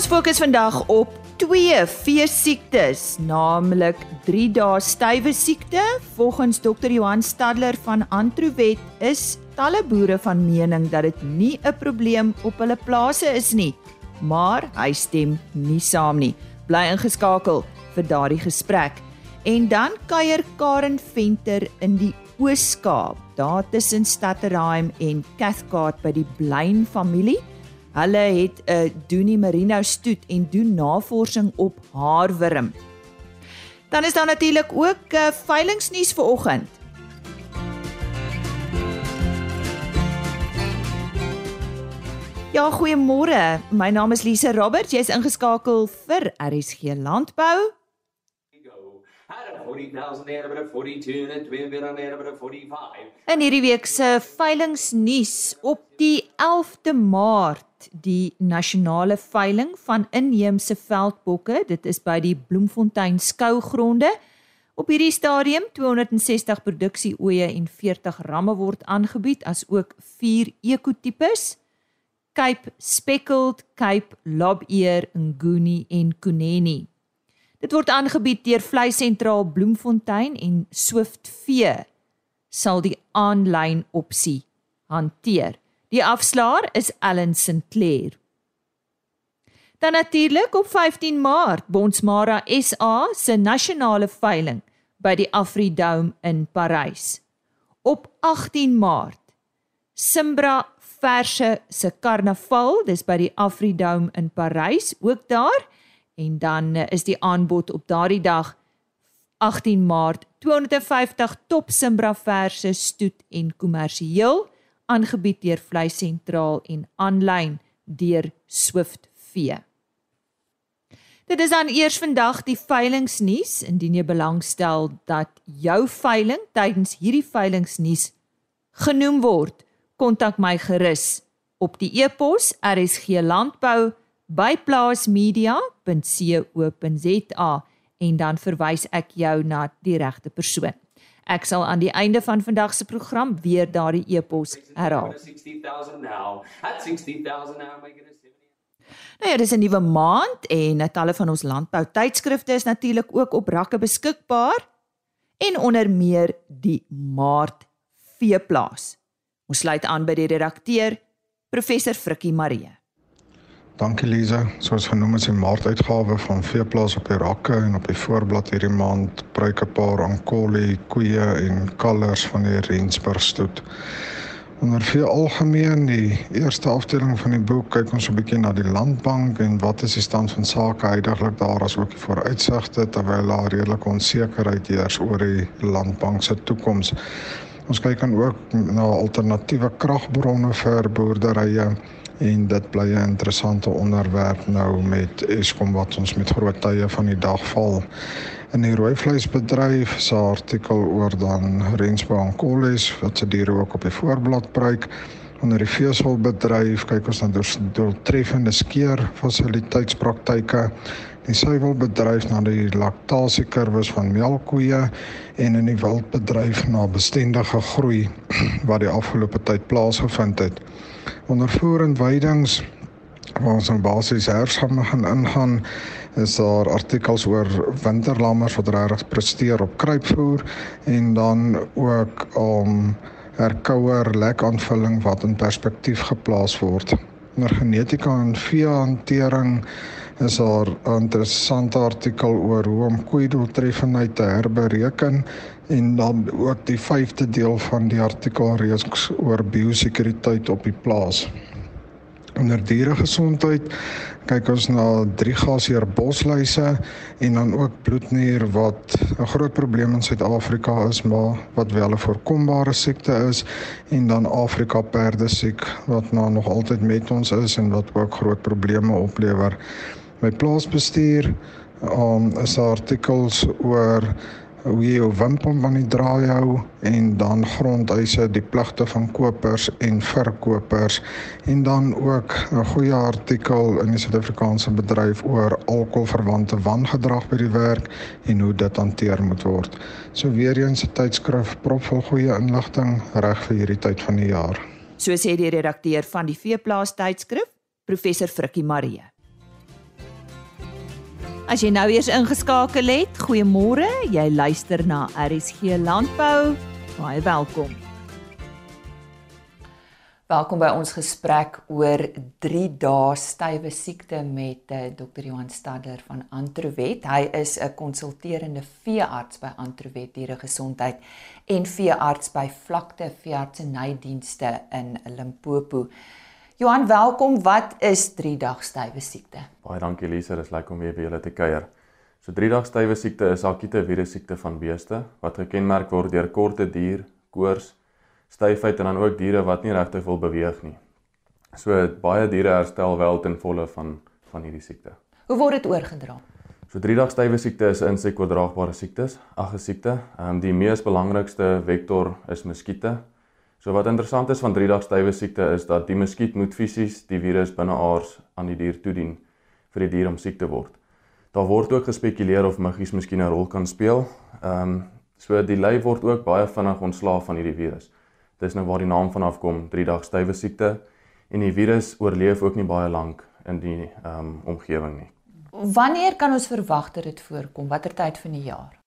Ons fokus vandag op twee veesiektes, naamlik 3 dae stywe siekte. Volgens Dr. Johan Stadler van Antrowet is talle boere van mening dat dit nie 'n probleem op hulle plase is nie, maar hy stem nie saam nie. Bly ingeskakel vir daardie gesprek. En dan kuier Karen Venter in die Oos-Kaap, daar tussen Stadterheim en Cathcart by die Blein familie. Hulle het 'n uh, Doenie Merino stoet en doen navorsing op haarwurm. Dan is daar natuurlik ook uh, veilingsnuus vir oggend. Ja, goeiemôre. My naam is Lise Roberts. Jy's ingeskakel vir RSG Landbou. In hierdie week se veilingsnuus op die 11de Maart die nasionale veiling van inheemse veldbokke. Dit is by die Bloemfontein skougronde. Op hierdie stadium 260 produksieoeye en 40 ramme word aangebied as ook 4 ekotipes: Cape Speckled, Cape Lobeer, Nguni en Kuneni. Dit word aangebied deur Vlei Sentraal Bloemfontein en Swift Vee sal die aanlyn opsie hanteer. Die afslaer is Ellen Sinclair. Dan natuurlik op 15 Maart Bonsmara SA se nasionale veiling by die Afridome in Parys. Op 18 Maart Simbra verse se karnaval, dis by die Afridome in Parys, ook daar. En dan is die aanbod op daardie dag 18 Maart 250 top Simbra verse stoet en kommersieel aangebied deur Vlei Sentraal en aanlyn deur Swift V. Dit is dan eers vandag die veilingsnuus indien jy belangstel dat jou veiling tydens hierdie veilingsnuus genoem word, kontak my gerus op die e-pos rsglandbou@plaasmedia.co.za en dan verwys ek jou na die regte persoon. Ek sal aan die einde van vandag se program weer daardie e-pos herhaal. Nou ja, dis 'n nuwe maand en talle van ons landbou tydskrifte is natuurlik ook op rakke beskikbaar en onder meer die Maart Veeplaas. Ons sluit aan by die redakteur professor Frikkie Marie. Dankie Lize. Soos genoem is die Maart uitgawe van Veeplaas op die rakke en op die voorblad hierdie maand pryk 'n paar ankoli, koeie en kalvers van die Rensburg stoet. Onder vee algemeen die eerste afdeling van die boek kyk ons 'n bietjie na die landbank en wat is die stand van sake heidaglik daar as ook die vooruitsigte terwyl daar redelike onsekerheid heers oor die landbank se toekoms. Ons kyk dan ook na alternatiewe kragbronne vir boerderye en dit bly 'n interessante onderwerp nou met Eskom wat ons met groot tye van die dag val. In die rooi vleisbedryf se artikel oor dan Rensburg en Colles wat se diere ook op die voorblad pryk. Onder die veeselbedryf kyk ons na doeltreffende skeer fasiliteitspraktyke. Die suiwelbedryf na die laktasiekurwes van melkkoeë en in die wildbedryf na bestendige groei wat die afgelope tyd plaasgevind het ondervoerend weidings waar ons in basies herfsgamme gaan ingaan is daar artikels oor winterlammers wat regtig presteer op kruipvoer en dan ook om um, herkouer lekaanvulling wat in perspektief geplaas word. Onder genetika en veehantering is daar 'n interessante artikel oor hoe om koeidoeltreffendheid te herbereken en dan ook die 5de deel van die artikel reeks oor biosekuriteit op die plaas. Onder dieregesondheid kyk ons na drie gasheer bosluise en dan ook bloednier wat 'n groot probleem in Suid-Afrika is maar wat wel 'n voorkombare siekte is en dan Afrika perdesiek wat nou nog altyd met ons is en wat ook groot probleme oplewer. My plaasbestuur um, is artikels oor hoe jy jou wimpel van die draai hou en dan grondeise die pligte van kopers en verkopers en dan ook 'n goeie artikel in die Suid-Afrikaanse bedryf oor alkoholverwante wangedrag by die werk en hoe dit hanteer moet word. So weer eens 'n tydskrif propvol goeie inligting reg vir hierdie tyd van die jaar. So sê die redakteur van die Veeplaas tydskrif, professor Frikkie Marie. As jy nou eers ingeskakel het, goeiemôre. Jy luister na RSG Landbou. Baie welkom. Welkom by ons gesprek oor 3 dae stywe siekte met eh, Dr. Johan Stadler van Antrowet. Hy is 'n konsulterende veearts by Antrowet Dieregesondheid en veearts by Vlakte Veeartsenydienste in Limpopo. Johan, welkom. Wat is 3 dag stywe siekte? Baie dankie Elise, dit is lekker om weer by julle te kuier. So 3 dag stywe siekte is akute virussiekte van beeste wat gekenmerk word deur korte duur, koors, styfheid en dan ook diere wat nie regtig wil beweeg nie. So baie diere herstel wel ten volle van van hierdie siekte. Hoe word dit oorgedra? So 3 dag stywe siekte is 'n insekoordraagbare siektes, ag 'n siekte. Ehm um, die mees belangrikste vektor is muskiete. So wat interessant is van 3 dae stywe siekte is dat die muskiet moet fisies die virus binneaars aan die dier toedien vir die dier om siek te word. Daar word ook gespekuleer of muggies miskien 'n rol kan speel. Ehm um, so die lyf word ook baie vinnig ontslaaf van hierdie virus. Dis nou waar die naam vanaf kom, 3 dae stywe siekte en die virus oorleef ook nie baie lank in die ehm um, omgewing nie. Wanneer kan ons verwag dat dit voorkom? Watter tyd van die jaar?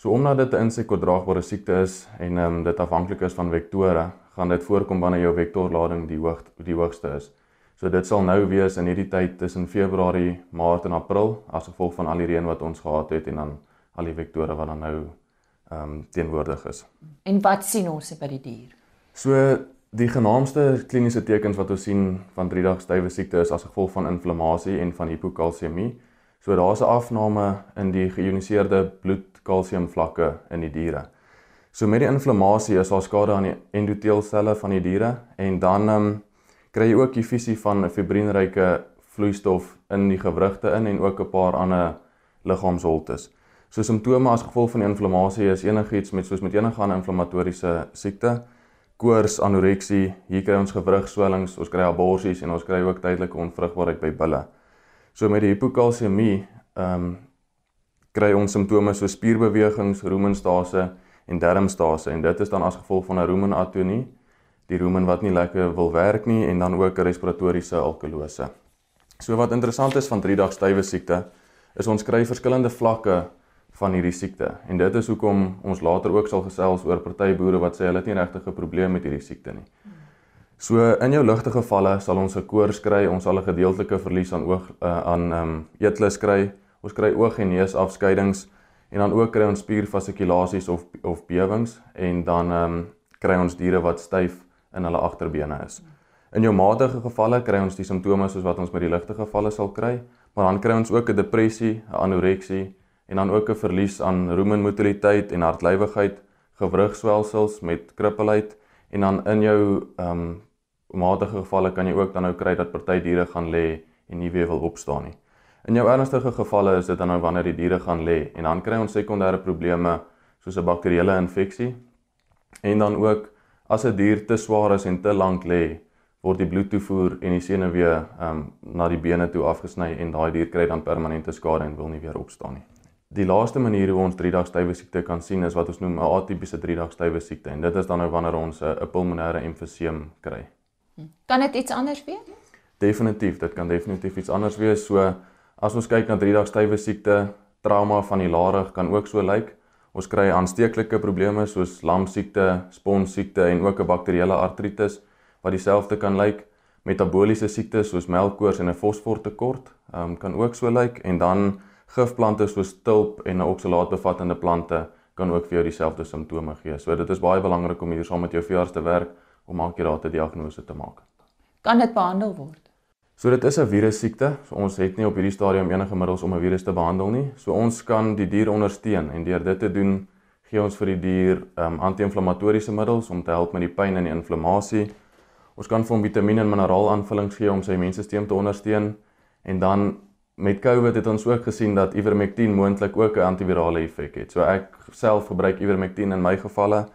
So omdat dit 'n insekoordraagbare siekte is en ehm um, dit afhanklik is van vektore, gaan dit voorkom wanneer jou vektorlading die hoog die hoogste is. So dit sal nou wees in hierdie tyd tussen Februarie, Maart en April as gevolg van al die reën wat ons gehad het en dan al die vektore wat dan nou ehm um, teenwoordig is. En wat sien ons by die dier? So die genaamste kliniese tekens wat ons sien van 3 dae stywe siekte is as gevolg van inflammasie en van hipokalsiemie. So daar's 'n afname in die geïoniseerde bloed kalsiumvlakke in die diere. So met die inflammasie is daar skade aan die endoteelselle van die diere en dan ehm um, kry jy ook die visie van 'n fibrienryke vloeistof in die gewrigte in en ook 'n paar ander liggaamsholtes. So simptome as gevolg van die inflammasie is enigiets met soos met enige ander inflammatoriese siekte, koors, anoreksie, hier kry ons gewrigswellings, ons kry aborsies en ons kry ook tydelike onvrugbaarheid by bulle. So met die hipokalsiemie, ehm um, kry ons simptome so spierbewegings, roemenstase en darmstase en dit is dan as gevolg van 'n roemenatonie, die roemen wat nie lekker wil werk nie en dan ook respiratoriese alkalose. So wat interessant is van 3 dag stywe siekte is ons kry verskillende vlakke van hierdie siekte en dit is hoekom ons later ook sal gesels oor party boere wat sê hulle het nie regtig 'n probleem met hierdie siekte nie. So in jou ligte gevalle sal ons 'n koors kry, ons sal 'n gedeeltelike verlies aan oog uh, aan ehm um, eetlus kry, Ons kry oog en neus afskeidings en dan ook kry ons spierfasikulasies of of bewings en dan ehm um, kry ons diere wat styf in hulle agterbene is. In jou matige gevalle kry ons die simptome soos wat ons met die ligte gevalle sal kry, maar dan kry ons ook 'n depressie, 'n anoreksie en dan ook 'n verlies aan roemenmotiliteit en hartlywigheid, gewrigswelsels met krippelheid en dan in jou ehm um, matige gevalle kan jy ook dan nou kry dat party diere gaan lê en nie weer wil opstaan nie. In jou ernstige gevalle is dit dan nou wanneer die diere gaan lê en dan kry ons sekondêre probleme soos 'n bakterieële infeksie. En dan ook as 'n dier te swaar is en te lank lê, word die bloedtoevoer en die senuwee ehm um, na die bene toe afgesny en daai dier kry dan permanente skade en wil nie weer opstaan nie. Die laaste manier hoe ons 3 dae stywe siekte kan sien is wat ons noem 'n atipiese 3 dae stywe siekte en dit is dan nou wanneer ons 'n pulmonêre emfyseem kry. Kan dit iets anders wees? Definitief, dit kan definitief iets anders wees. So As ons kyk na 3 dae stywe siekte, trauma van die larig kan ook so lyk. Ons kry aansteeklike probleme soos lamsiekte, sponsiekte en ook 'n bakterieële artritis wat dieselfde kan lyk. Metabooliese siektes soos melkkoors en 'n fosfortekort um, kan ook so lyk en dan gifplante soos tulp en 'n oksalaatbevattende plante kan ook vir jou dieselfde simptome gee. So dit is baie belangrik om hier saam met jou veearts te werk om akkurate diagnose te maak. Kan dit behandel word? So dit is 'n virussiekte. So ons het nie op hierdie stadium enige middels om 'n virus te behandel nie. So ons kan die dier ondersteun en deur dit te doen gee ons vir die dier um, anti-inflammatoriese middels om te help met die pyn en die inflammasie. Ons kan vir hom vitamiene en mineraalaaanvullings gee om sy immuunstelsel te ondersteun en dan met COVID het ons ook gesien dat ivermectin moontlik ook 'n antivirale effek het. So ek self gebruik ivermectin in my gevalle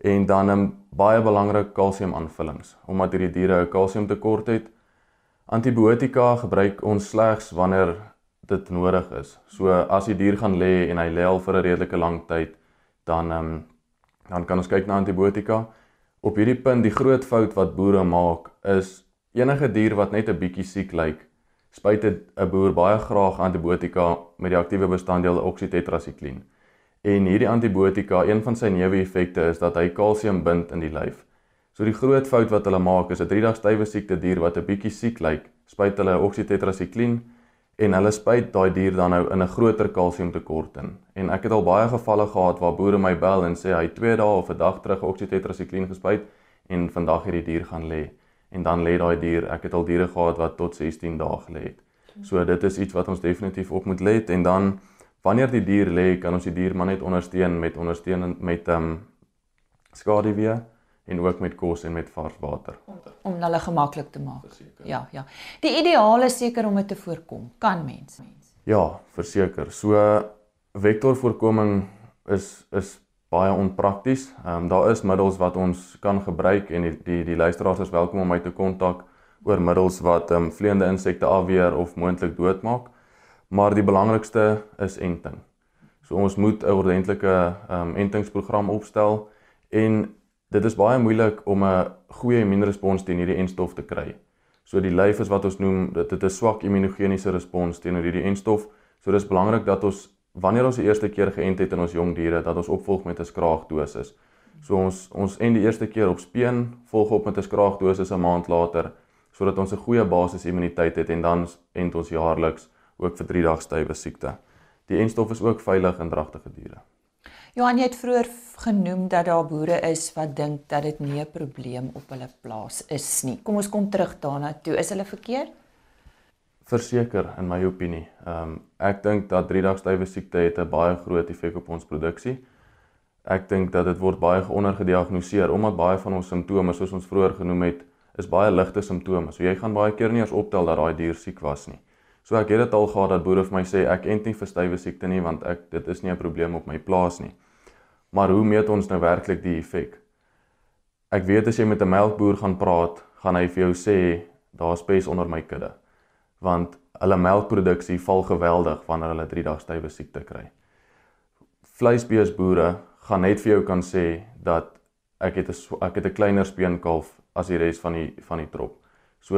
en dan 'n baie belangrike kalsiumaanvullings omdat hierdie diere 'n kalsiumtekort het. Antibiotika gebruik ons slegs wanneer dit nodig is. So as die dier gaan lê en hy lê al vir 'n redelike lang tyd, dan ehm um, dan kan ons kyk na antibiotika. Op hierdie punt die groot fout wat boere maak is enige dier wat net 'n bietjie siek lyk, spuit 'n boer baie graag antibiotika met die aktiewe bestanddeel oksitetrasikliin. En hierdie antibiotika, een van sy neeweffekte is dat hy kalsium bind in die lyf. So die groot fout wat hulle maak is 'n 3 dag stywe siekte dier wat 'n bietjie siek lyk, spuit hulle oksitetrasikliin en hulle spuit daai dier dan nou in 'n groter kalsiumtekort in. En ek het al baie gevalle gehad waar boere my bel en sê hy 2 dae of 'n dag terug oksitetrasikliin gespuit en vandag het die dier gaan lê en dan lê daai dier ek het al diere gehad wat tot 16 dae gelê het. So dit is iets wat ons definitief op moet let en dan wanneer die dier lê kan ons die dier maar net ondersteun met ondersteuning met ehm um, skaduwee en ook met kos en met vars water om hulle gemaklik te maak. Verseker. Ja, ja. Die ideaal is seker om dit te voorkom. Kan mens? Ja, verseker. So vektorvoorkoming is is baie onprakties. Ehm um, daar is middels wat ons kan gebruik en die die, die luisteraars is welkom om my te kontak oor middels wat ehm um, vleiende insekte afweer of moontlik doodmaak. Maar die belangrikste is enting. So ons moet 'n ordentlike ehm um, entingsprogram opstel en dit is baie moeilik om 'n goeie immuunrespons teen hierdie enstof te kry. So die lyf is wat ons noem dit het 'n swak immunogeniese respons teenoor hierdie enstof. So dis belangrik dat ons wanneer ons die eerste keer geënt het in ons jong diere dat ons opvolg met 'n skraagdosis. So ons ons en die eerste keer op speen volg op met 'n skraagdosis 'n maand later sodat ons 'n goeie basis immuniteit het en dan ent ons jaarliks ook vir 3 dae stywe siekte. Die enstof is ook veilig in dragtige diere. Johan jy het vroeër genoem dat daar boere is wat dink dat dit nie 'n probleem op hulle plaas is nie. Kom ons kom terug daarna toe. Is hulle verkeerd? Verseker in my opinie. Ehm um, ek dink dat 3 dag stywe siekte het 'n baie groot effek op ons produksie. Ek dink dat dit word baie ondergediagnoseer omdat baie van ons simptome soos ons vroeër genoem het, is baie ligte simptome. So jy gaan baie keer nie eens optel dat daai dier siek was nie. So ek het dit al gehad dat boere vir my sê ek ent nie vir stywe siekte nie want ek dit is nie 'n probleem op my plaas nie. Maar hoe meet ons nou werklik die effek? Ek weet as jy met 'n melkboer gaan praat, gaan hy vir jou sê daar's pes onder my kudde want hulle melkproduksie val geweldig wanneer hulle 3 dae stywe siekte kry. Vleisbeesboere gaan net vir jou kan sê dat ek het 'n ek het 'n kleiner speenkalf as die res van die van die trop. So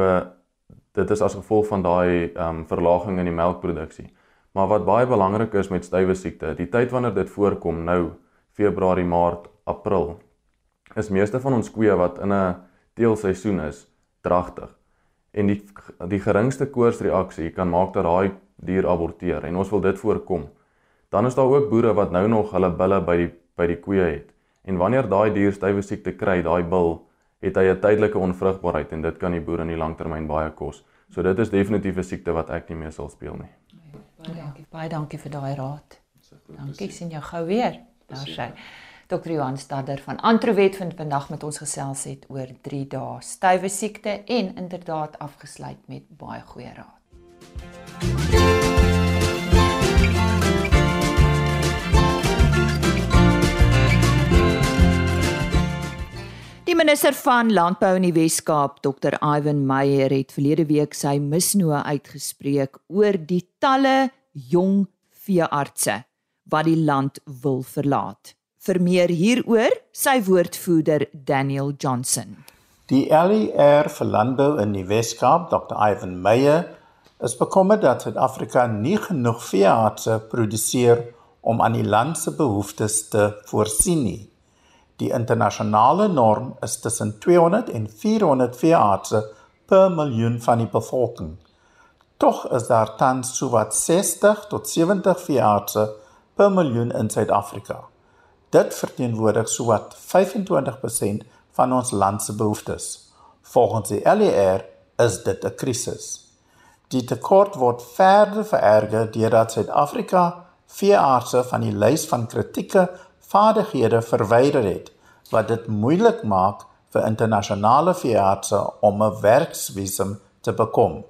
dit is as gevolg van daai ehm um, verlaging in die melkproduksie. Maar wat baie belangrik is met stywe siekte, die tyd wanneer dit voorkom nou Februarie, Maart, April is meeste van ons koeie wat in 'n teelseisoen is dragtig en die die geringste koorsreaksie kan maak dat daai dier aborteer en ons wil dit voorkom. Dan is daar ook boere wat nou nog hulle bulle by die by die koeie het. En wanneer daai dier stywe siekte kry, daai bil, het hy 'n tydelike onvrugbaarheid en dit kan die boer in die langtermyn baie kos. So dit is definitief 'n siekte wat ek nie meer sal speel nie. Baie dankie. Baie dankie vir daai raad. Dankie, sien jou gou weer. Daar sê. Dr. Johan Stadder van Antrowet vind vandag met ons gesels het oor 3 dae stywe siekte en inderdaad afgesluit met baie goeie raad. Die minister van Landbou in die Wes-Kaap, Dr. Ivan Meyer, het verlede week sy misnoë uitgespreek oor die talle jong veeartse wat die land wil verlaat. Vir meer hieroor, sy woordvoerder Daniel Johnson. Die LER vir landbou in die Weskaap, Dr. Ivan Meyer, is bekommerd dat Suid-Afrika nie genoeg veeartse produseer om aan die land se behoeftes te voorsien nie. Die internasionale norm is tussen 200 en 400 veeartse per miljoen van die bevolking. Tog is daar tans sowat 60 tot 70 veeartse per miljoen in Suid-Afrika. Dit verteenwoordig sowat 25% van ons land se behoeftes. Volgens die LER is dit 'n krisis. Die tekort word verder vererger deurdat Suid-Afrika veeartse van die lys van kritieke vaardighede verwyder het wat dit moeilik maak vir internasionale veeartse om 'n werksvisum te bekom.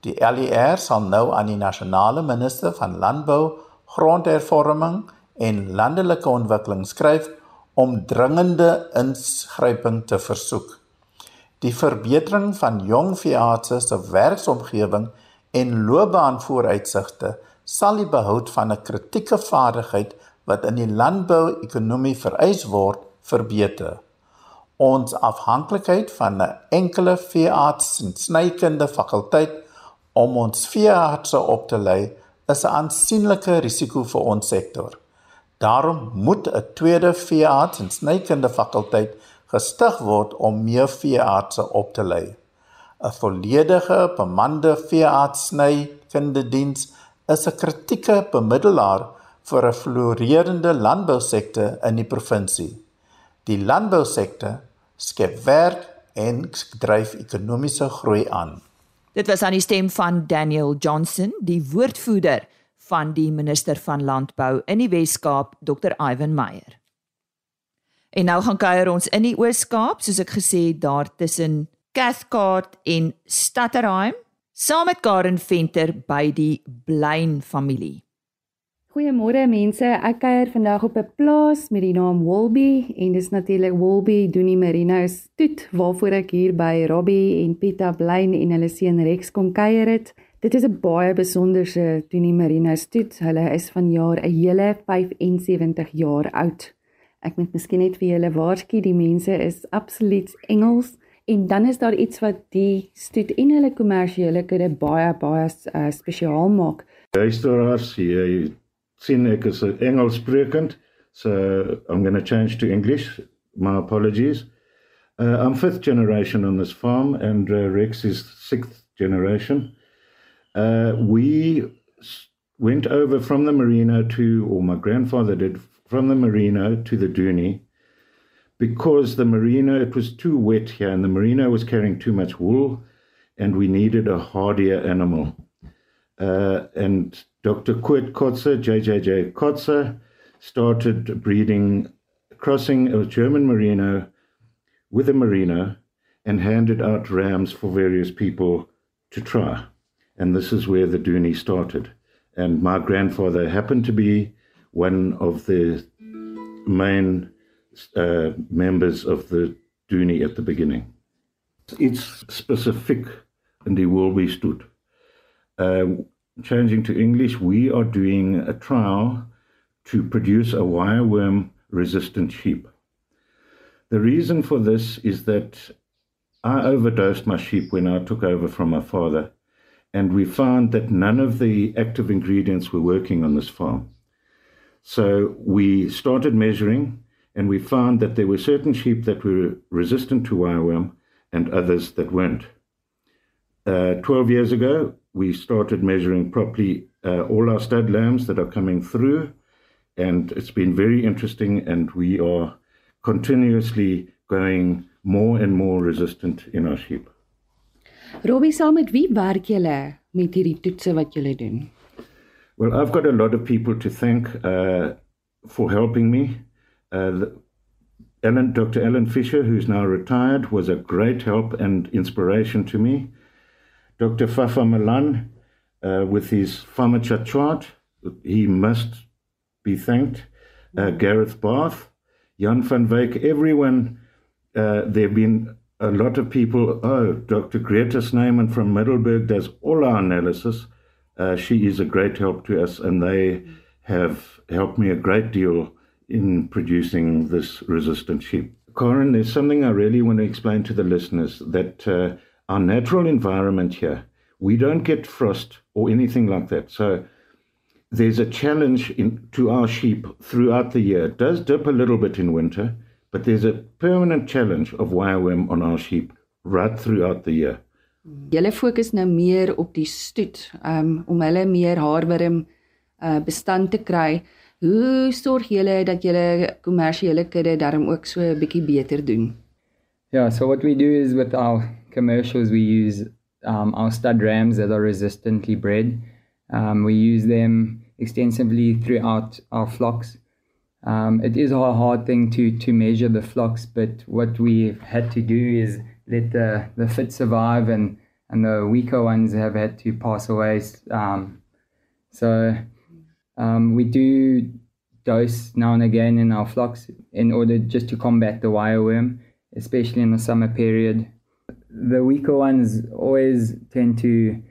Die LER sal nou aan die nasionale minister van landbou, grondhervorming en landelike ontwikkeling skryf om dringende ingryping te versoek. Die verbetering van jong veeartse se werksomgewing en loopbaanvooruitsigte sal die behoud van 'n kritieke vaardigheid wat in die landbou-ekonomie vereis word verbeter. Ons afhanklikheid van 'n enkele veearts en snykunde fakulteit om ons veeartse op te lei is 'n aansienlike risiko vir ons sektor. Daarom moet 'n tweede veearts en snykunde fakulteit gestig word om meer veeartse op te lei. 'n Volledige bemande veearts snykunde diens is 'n kritieke bemiddelaar vir 'n floreerende landbousektor in die provinsie. Die landbousektor skep werk en dryf ekonomiese groei aan. Dit was aan die stem van Daniel Johnson, die woordvoerder van die minister van landbou in die Wes-Kaap, Dr. Ivan Meyer. En nou gaan kuier ons in die Oos-Kaap, soos ek gesê het, daar tussen Cathcart en Stutterheim, saam met Karen Venter by die Blein familie. Goeiemôre mense, ek kuier vandag op 'n plaas met die naam Wolby en dis natuurlik Wolby Doenie Merino stoet waarvoor ek hier by Robbie en Pita Blain en hulle seun Rex kom kuier het. Dit is 'n baie besonderse Doenie Merino stoet. Hulle is van jaar 'n hele 75 jaar oud. Ek moet miskien net vir julle waarsku, die mense is absoluut Engels en dan is daar iets wat die stoet en hulle kommersiële kudde baie baie uh, spesiaal maak. Luisteraars, jy sien ek is Engels sprekend, so I'm going to change to English. My apologies. Uh, I'm fifth generation on this farm, and uh, Rex is sixth generation. Uh, we went over from the Merino to, or my grandfather did, from the Merino to the Dooney because the Merino, it was too wet here, and the Merino was carrying too much wool, and we needed a hardier animal. Uh, and Dr. Kurt Kotzer, JJJ Kotzer, started breeding, crossing a German Merino with a Merino and handed out rams for various people to try. And this is where the Dooney started. And my grandfather happened to be one of the main uh, members of the Dooney at the beginning. It's specific in the Wolby stood. Uh, changing to English, we are doing a trial to produce a wireworm resistant sheep. The reason for this is that I overdosed my sheep when I took over from my father, and we found that none of the active ingredients were working on this farm. So we started measuring, and we found that there were certain sheep that were resistant to wireworm and others that weren't. Uh, 12 years ago, we started measuring properly uh, all our stud lambs that are coming through, and it's been very interesting, and we are continuously going more and more resistant in our sheep. Robbie, saam met wie werk julle met hierdie toetse wat julle doen? Well, I've got a lot of people to thank uh, for helping me. Uh, Ellen, Dr. Ellen Fisher, who's now retired, was a great help and inspiration to me. Dr. Fafa Milan, uh, with his Pharmacha chart, he must be thanked. Uh, Gareth Bath, Jan van Wyk, everyone, uh, there have been a lot of people. Oh, Dr. Greta Sneyman from Middleburg does all our analysis. Uh, she is a great help to us, and they have helped me a great deal in producing this resistant sheep. Corin, there's something I really want to explain to the listeners that uh, our natural environment here, we don't get frost or anything like that. So there's a challenge in, to our sheep throughout the year. It does dip a little bit in winter, but there's a permanent challenge of wireworm on our sheep right throughout the year. Julle fokus nou meer op die stoet um, om hulle meer haarworm uh, bestand te kry. Hoe sorg julle dat julle kommersiële kudde daarom ook so 'n bietjie beter doen? Yeah, so what we do is with our commercials we use um, our stud rams that are resistantly bred. Um, we use them extensively throughout our flocks. Um, it is a hard thing to to measure the flocks, but what we've had to do is let the the fit survive, and and the weaker ones have had to pass away. Um, so um, we do dose now and again in our flocks in order just to combat the wireworm, especially in the summer period. The weaker ones always tend to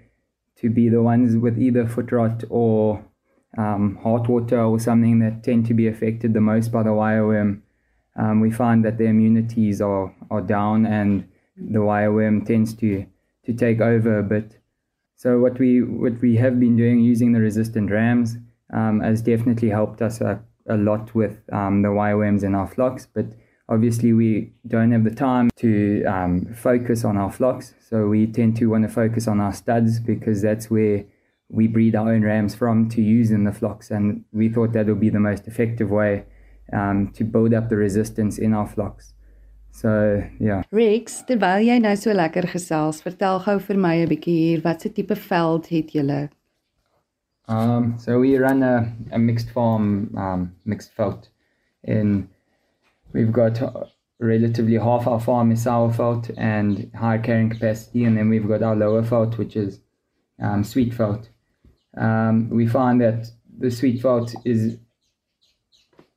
to be the ones with either foot rot or um, hot water or something that tend to be affected the most by the wireworm, um, we find that their immunities are, are down and the wireworm tends to, to take over a bit. So what we what we have been doing using the resistant rams um, has definitely helped us a, a lot with um, the wireworms in our flocks, but obviously we don't have the time to um, focus on our flocks. So we tend to want to focus on our studs because that's where we breed our own rams from to use in the flocks. And we thought that would be the most effective way um, to build up the resistance in our flocks. So, ja. Rex, terwyl jy nou so lekker gesels, vertel gou vir my 'n bietjie hier, watse tipe veld het julle? Um, so we run a, a mixed farm, um, mixed veld. In we've got relatively half our farm is sour veld and high carrying capacity, and then we've got our lower veld, which is um, sweet veld. Um, we find that the sweet veld is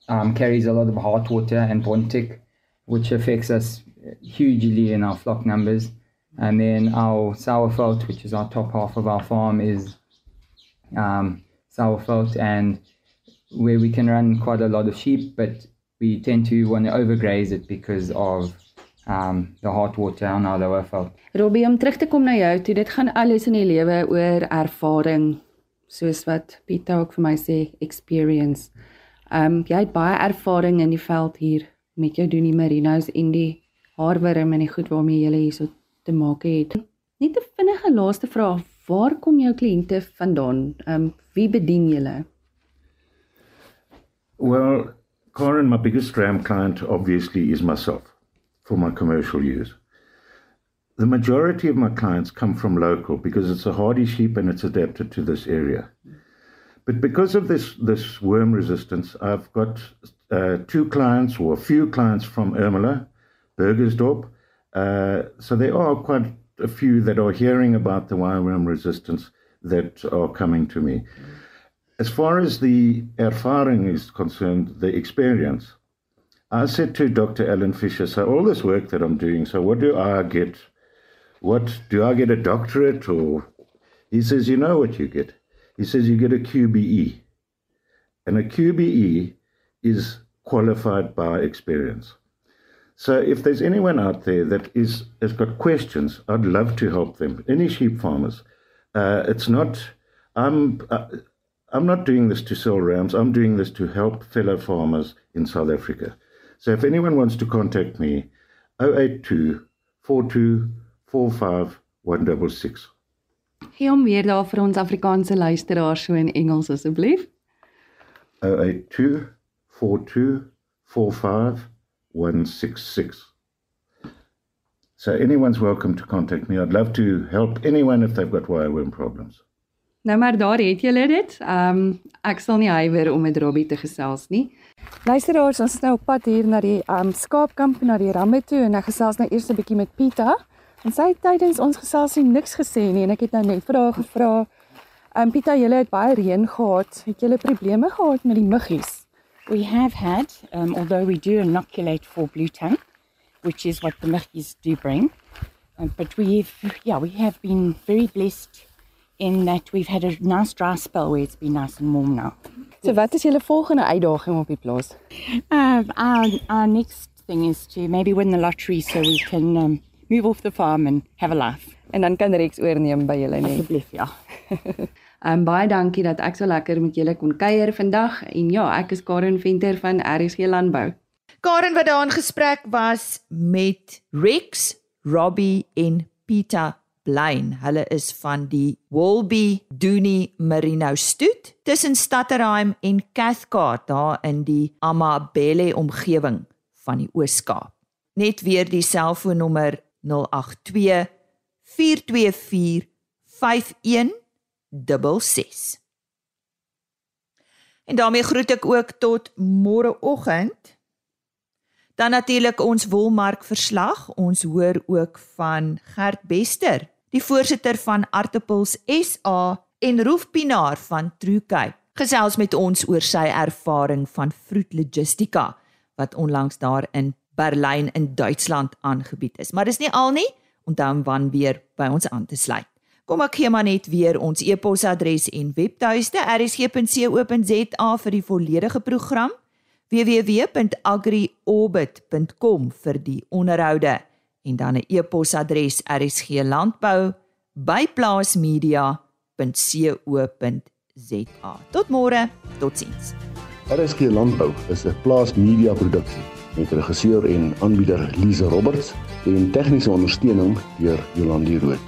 um, carries a lot of hot water and bontic which affects us hugely in our flock numbers. And then our sourfelt, which is our top half of our farm, is um, sourfelt, and where we can run quite a lot of sheep, but we tend to want to overgraze it because of um, the hot water on our lower veld. Robbie, om terug te kom na jou, toe dit gaan alles in die lewe oor ervaring, soos wat Pieter ook vir my sê, experience. Um jy het baie ervaring in die veld hier met jou doen die merinos en die haarwurm en die goed waarmee jy hierso te maak het. Net 'n vinnige laaste vraag, waar kom jou kliënte vandaan? Um, wie bedien julle? Well, Corin, my biggest ram client obviously is myself for my commercial use. The majority of my clients come from local because it's a hardy sheep and it's adapted to this area. But because of this this worm resistance, I've got uh, two clients or a few clients from Ermela, Burgersdorp. Uh, so there are quite a few that are hearing about the wireworm resistance that are coming to me. As far as the erfaring is concerned, the experience, I said to Dr. Alan Fisher, so all this work that I'm doing, so what do I get? What do I get a doctorate or? He says, you know what you get. He says you get a QBE. And a QBE is qualified by experience. So if there's anyone out there that is has got questions, I'd love to help them. Any sheep farmers, uh, it's not. I'm uh, I'm not doing this to sell rams. I'm doing this to help fellow farmers in South Africa. So if anyone wants to contact me, 082 42 45 166. Gee hom weer daar vir ons Afrikaanse luisteraars so in Engels asseblief. 082 4245 So anyone's welcome to contact me. I'd love to help anyone if they've got wireworm problems. Nou maar daar het julle dit. Ehm um, ek sal nie huiwer om met Robbie te gesels nie. Luisteraars, ons is nou op pad hier na die ehm um, skaapkamp na die ramme toe en ek gesels nou eers 'n bietjie met Pita. En sy het tydens ons geselsie niks gesê nie en ek het nou net vir haar gevra, "Ehm um, Pita, julle het baie reën gehad. Het julle probleme gehad met die muggies?" We have had, um, although we do inoculate for blue tongue, which is what the muggies do bring. Um, but we've, yeah, we have been very blessed in that we've had a nice dry spell where it's been nice and warm now. So wat is julle volgende uitdaging op die plaas? Uh, our, our next thing is to maybe win the lottery so we can um, move off the farm and have a life. En dan kan Rex oorneem by julle net. Asseblief, ja. Um baie dankie dat ek so lekker met julle kon kuier vandag en ja, ek is Karen Venter van RSG Landbou. Karen wat daar in gesprek was met Rex, Robbie en Pieter Blain. Hulle is van die Wolby Dooney Merino stoet tussen Stadterheim en Cathcart daar in die Amabele omgewing van die Oos-Kaap. Net weer die selfoonnommer 082 424 51 66. En daarmee groet ek ook tot môreoggend. Dan natuurlik ons wolmark verslag. Ons hoor ook van Gert Bester, die voorsitter van Artappels SA en Roef Pinaar van Truecape. Gesels met ons oor sy ervaring van Fruit Logistica wat onlangs daar in Berlyn in Duitsland aangebied is. Maar dis nie al nie. Onthou om van weer by ons aan te sluit. Kom ek gee maar net weer ons e-posadres en webtuiste rsg.co.za vir die volledige program www.agriorbit.com vir die onderhoude en dan 'n e-posadres rsglandbou by plaasmedia.co.za. Tot môre, totsiens. RSG Landbou is 'n plaasmedia produksie met regisseur en aanbieder Lize Roberts en tegniese ondersteuning deur Jolandi Rooi.